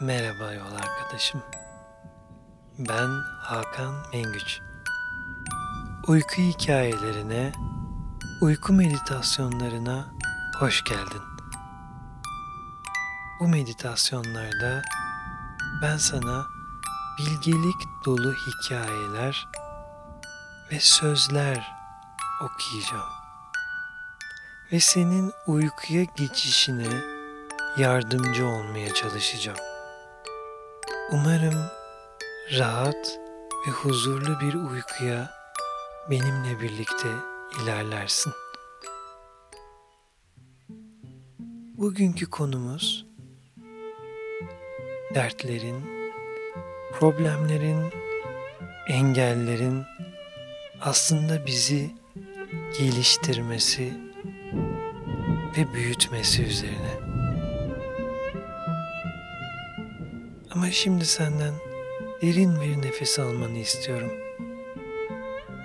Merhaba yol arkadaşım. Ben Hakan Mengüç. Uyku hikayelerine, uyku meditasyonlarına hoş geldin. Bu meditasyonlarda ben sana bilgelik dolu hikayeler ve sözler okuyacağım. Ve senin uykuya geçişine yardımcı olmaya çalışacağım. Umarım rahat ve huzurlu bir uykuya benimle birlikte ilerlersin. Bugünkü konumuz dertlerin, problemlerin, engellerin aslında bizi geliştirmesi ve büyütmesi üzerine. Ama şimdi senden derin bir nefes almanı istiyorum.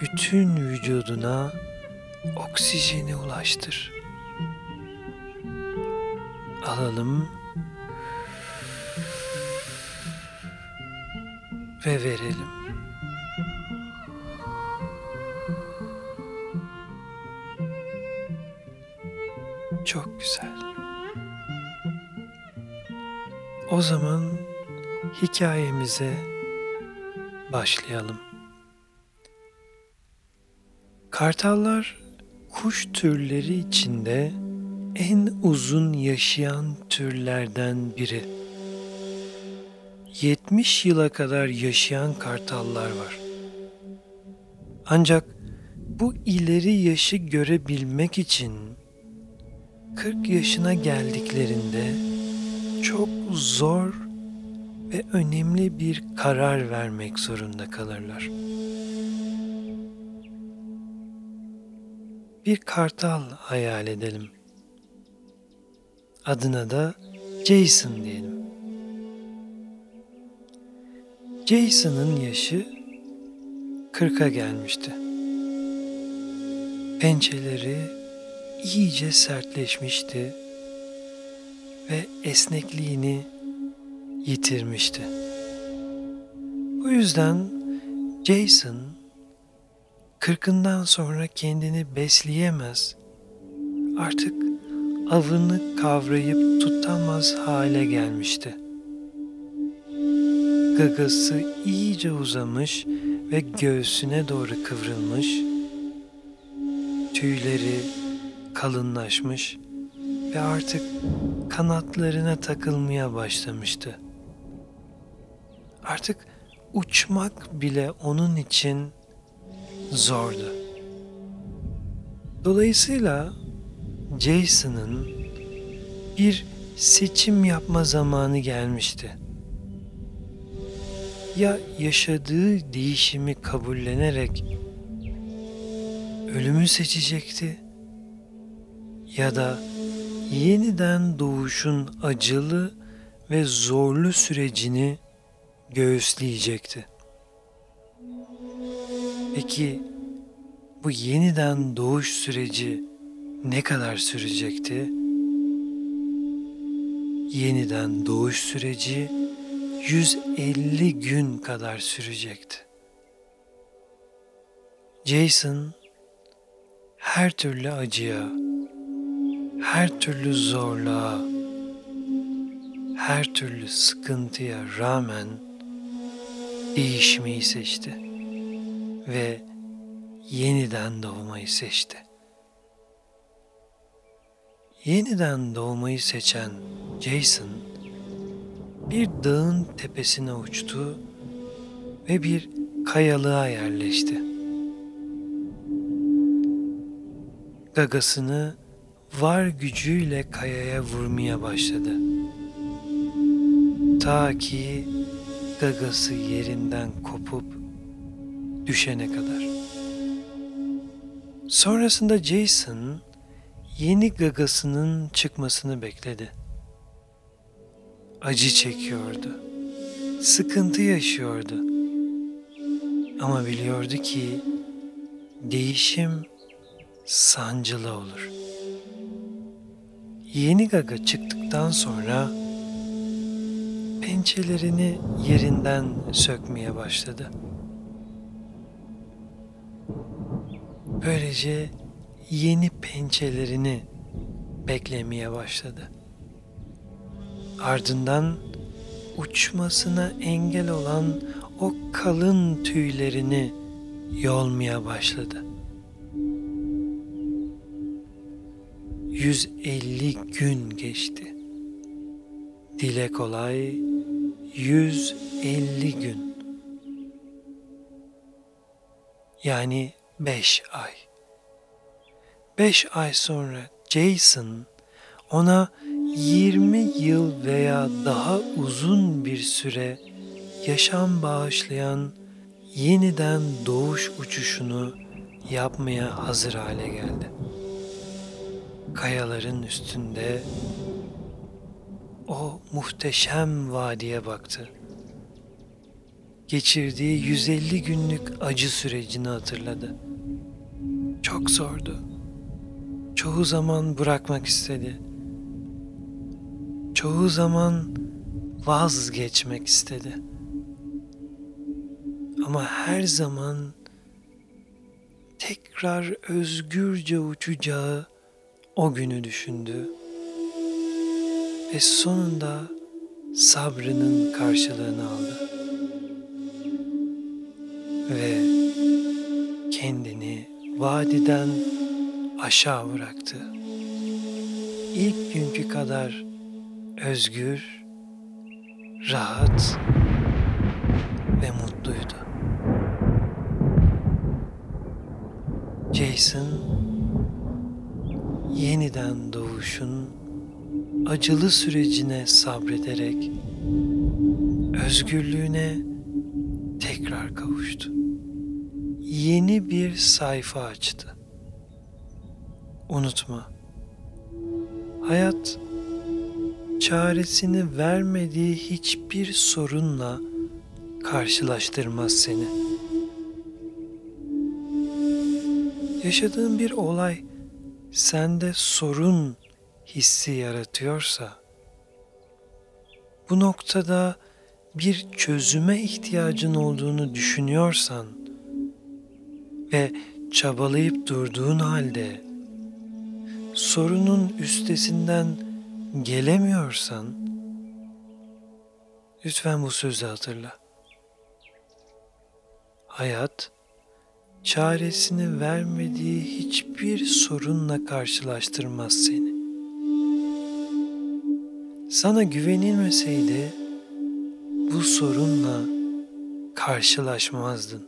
Bütün vücuduna oksijeni ulaştır. Alalım ve verelim. Çok güzel. O zaman hikayemize başlayalım. Kartallar kuş türleri içinde en uzun yaşayan türlerden biri. 70 yıla kadar yaşayan kartallar var. Ancak bu ileri yaşı görebilmek için 40 yaşına geldiklerinde çok zor ve önemli bir karar vermek zorunda kalırlar. Bir kartal hayal edelim. Adına da Jason diyelim. Jason'ın yaşı 40'a gelmişti. Pençeleri iyice sertleşmişti ve esnekliğini yitirmişti. Bu yüzden Jason kırkından sonra kendini besleyemez, artık avını kavrayıp tutamaz hale gelmişti. Gagası iyice uzamış ve göğsüne doğru kıvrılmış, tüyleri kalınlaşmış ve artık kanatlarına takılmaya başlamıştı. Artık uçmak bile onun için zordu. Dolayısıyla Jason'ın bir seçim yapma zamanı gelmişti. Ya yaşadığı değişimi kabullenerek ölümü seçecekti ya da yeniden doğuşun acılı ve zorlu sürecini göğüsleyecekti. Peki bu yeniden doğuş süreci ne kadar sürecekti? Yeniden doğuş süreci 150 gün kadar sürecekti. Jason her türlü acıya, her türlü zorluğa, her türlü sıkıntıya rağmen değişmeyi seçti ve yeniden doğmayı seçti. Yeniden doğmayı seçen Jason bir dağın tepesine uçtu ve bir kayalığa yerleşti. Gagasını var gücüyle kayaya vurmaya başladı. Ta ki gagası yerinden kopup düşene kadar. Sonrasında Jason yeni gagasının çıkmasını bekledi. Acı çekiyordu. Sıkıntı yaşıyordu. Ama biliyordu ki değişim sancılı olur. Yeni gaga çıktıktan sonra pençelerini yerinden sökmeye başladı. Böylece yeni pençelerini beklemeye başladı. Ardından uçmasına engel olan o kalın tüylerini yolmaya başladı. 150 gün geçti. Dile kolay 150 gün. Yani 5 ay. 5 ay sonra Jason ona 20 yıl veya daha uzun bir süre yaşam bağışlayan yeniden doğuş uçuşunu yapmaya hazır hale geldi. Kayaların üstünde o muhteşem vadiye baktı. Geçirdiği 150 günlük acı sürecini hatırladı. Çok zordu. Çoğu zaman bırakmak istedi. Çoğu zaman vazgeçmek istedi. Ama her zaman tekrar özgürce uçacağı o günü düşündü ve sonunda sabrının karşılığını aldı. Ve kendini vadiden aşağı bıraktı. İlk günkü kadar özgür, rahat ve mutluydu. Jason yeniden doğuşun acılı sürecine sabrederek özgürlüğüne tekrar kavuştu. Yeni bir sayfa açtı. Unutma. Hayat çaresini vermediği hiçbir sorunla karşılaştırmaz seni. Yaşadığın bir olay sende sorun hissi yaratıyorsa, bu noktada bir çözüme ihtiyacın olduğunu düşünüyorsan ve çabalayıp durduğun halde sorunun üstesinden gelemiyorsan lütfen bu sözü hatırla. Hayat çaresini vermediği hiçbir sorunla karşılaştırmaz seni. Sana güvenilmeseydi bu sorunla karşılaşmazdın.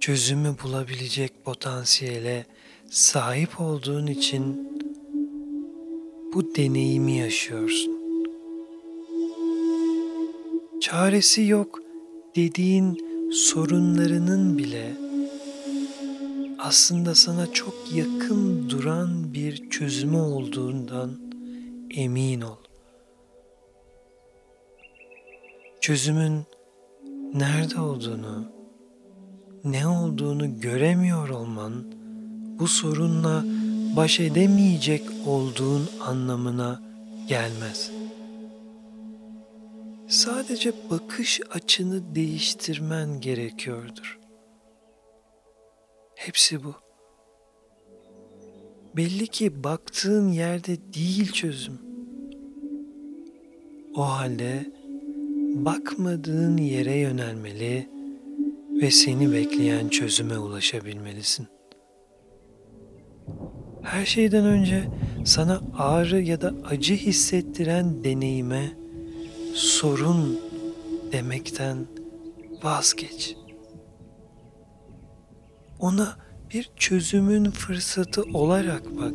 Çözümü bulabilecek potansiyele sahip olduğun için bu deneyimi yaşıyorsun. Çaresi yok dediğin sorunlarının bile aslında sana çok yakın duran bir çözümü olduğundan emin ol. Çözümün nerede olduğunu, ne olduğunu göremiyor olman bu sorunla baş edemeyecek olduğun anlamına gelmez. Sadece bakış açını değiştirmen gerekiyordur. Hepsi bu. Belli ki baktığın yerde değil çözüm. O halde bakmadığın yere yönelmeli ve seni bekleyen çözüme ulaşabilmelisin. Her şeyden önce sana ağrı ya da acı hissettiren deneyime sorun demekten vazgeç. Ona bir çözümün fırsatı olarak bak.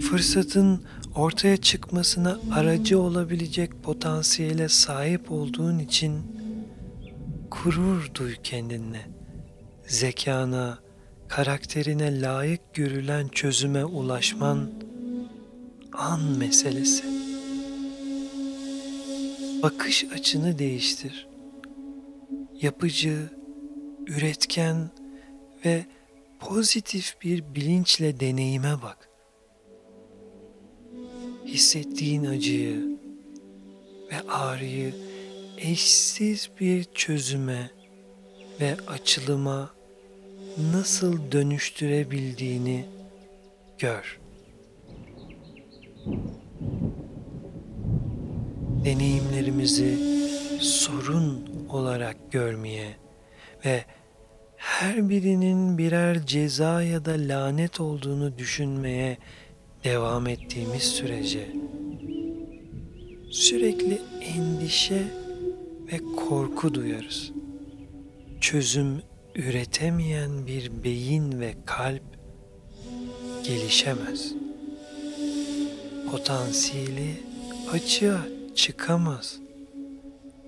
Fırsatın ortaya çıkmasına aracı olabilecek potansiyele sahip olduğun için gurur duy kendinle. Zekana, karakterine layık görülen çözüme ulaşman an meselesi. Bakış açını değiştir. Yapıcı, üretken ve pozitif bir bilinçle deneyime bak. Hissettiğin acıyı ve ağrıyı eşsiz bir çözüme ve açılıma nasıl dönüştürebildiğini gör. Deneyimlerimizi sorun olarak görmeye ve her birinin birer ceza ya da lanet olduğunu düşünmeye devam ettiğimiz sürece sürekli endişe ve korku duyarız. Çözüm üretemeyen bir beyin ve kalp gelişemez. Potansiyeli açığa çıkamaz.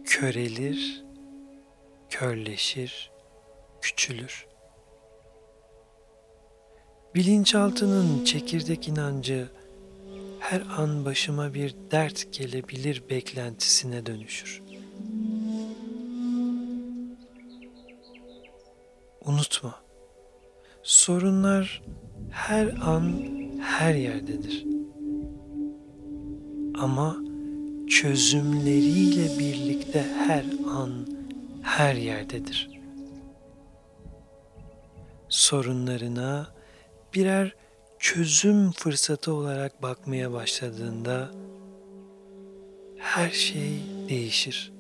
Körelir, körleşir, küçülür. Bilinçaltının çekirdek inancı her an başıma bir dert gelebilir beklentisine dönüşür. Unutma, sorunlar her an her yerdedir. Ama çözümleriyle birlikte her an her yerdedir. Sorunlarına birer çözüm fırsatı olarak bakmaya başladığında her şey değişir.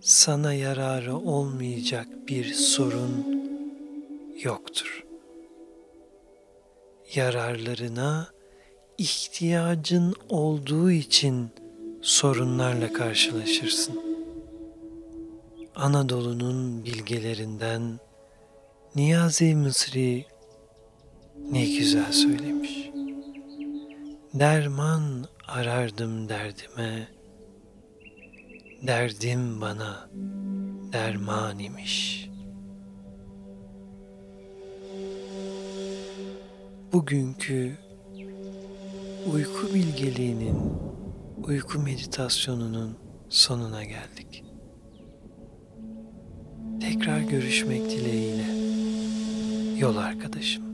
Sana yararı olmayacak bir sorun yoktur. Yararlarına ihtiyacın olduğu için sorunlarla karşılaşırsın. Anadolu'nun bilgelerinden Niyazi Mısri ne güzel söylemiş. Derman arardım derdime, derdim bana derman imiş. Bugünkü uyku bilgeliğinin, uyku meditasyonunun sonuna geldik. Tekrar görüşmek dileğiyle yol arkadaşım.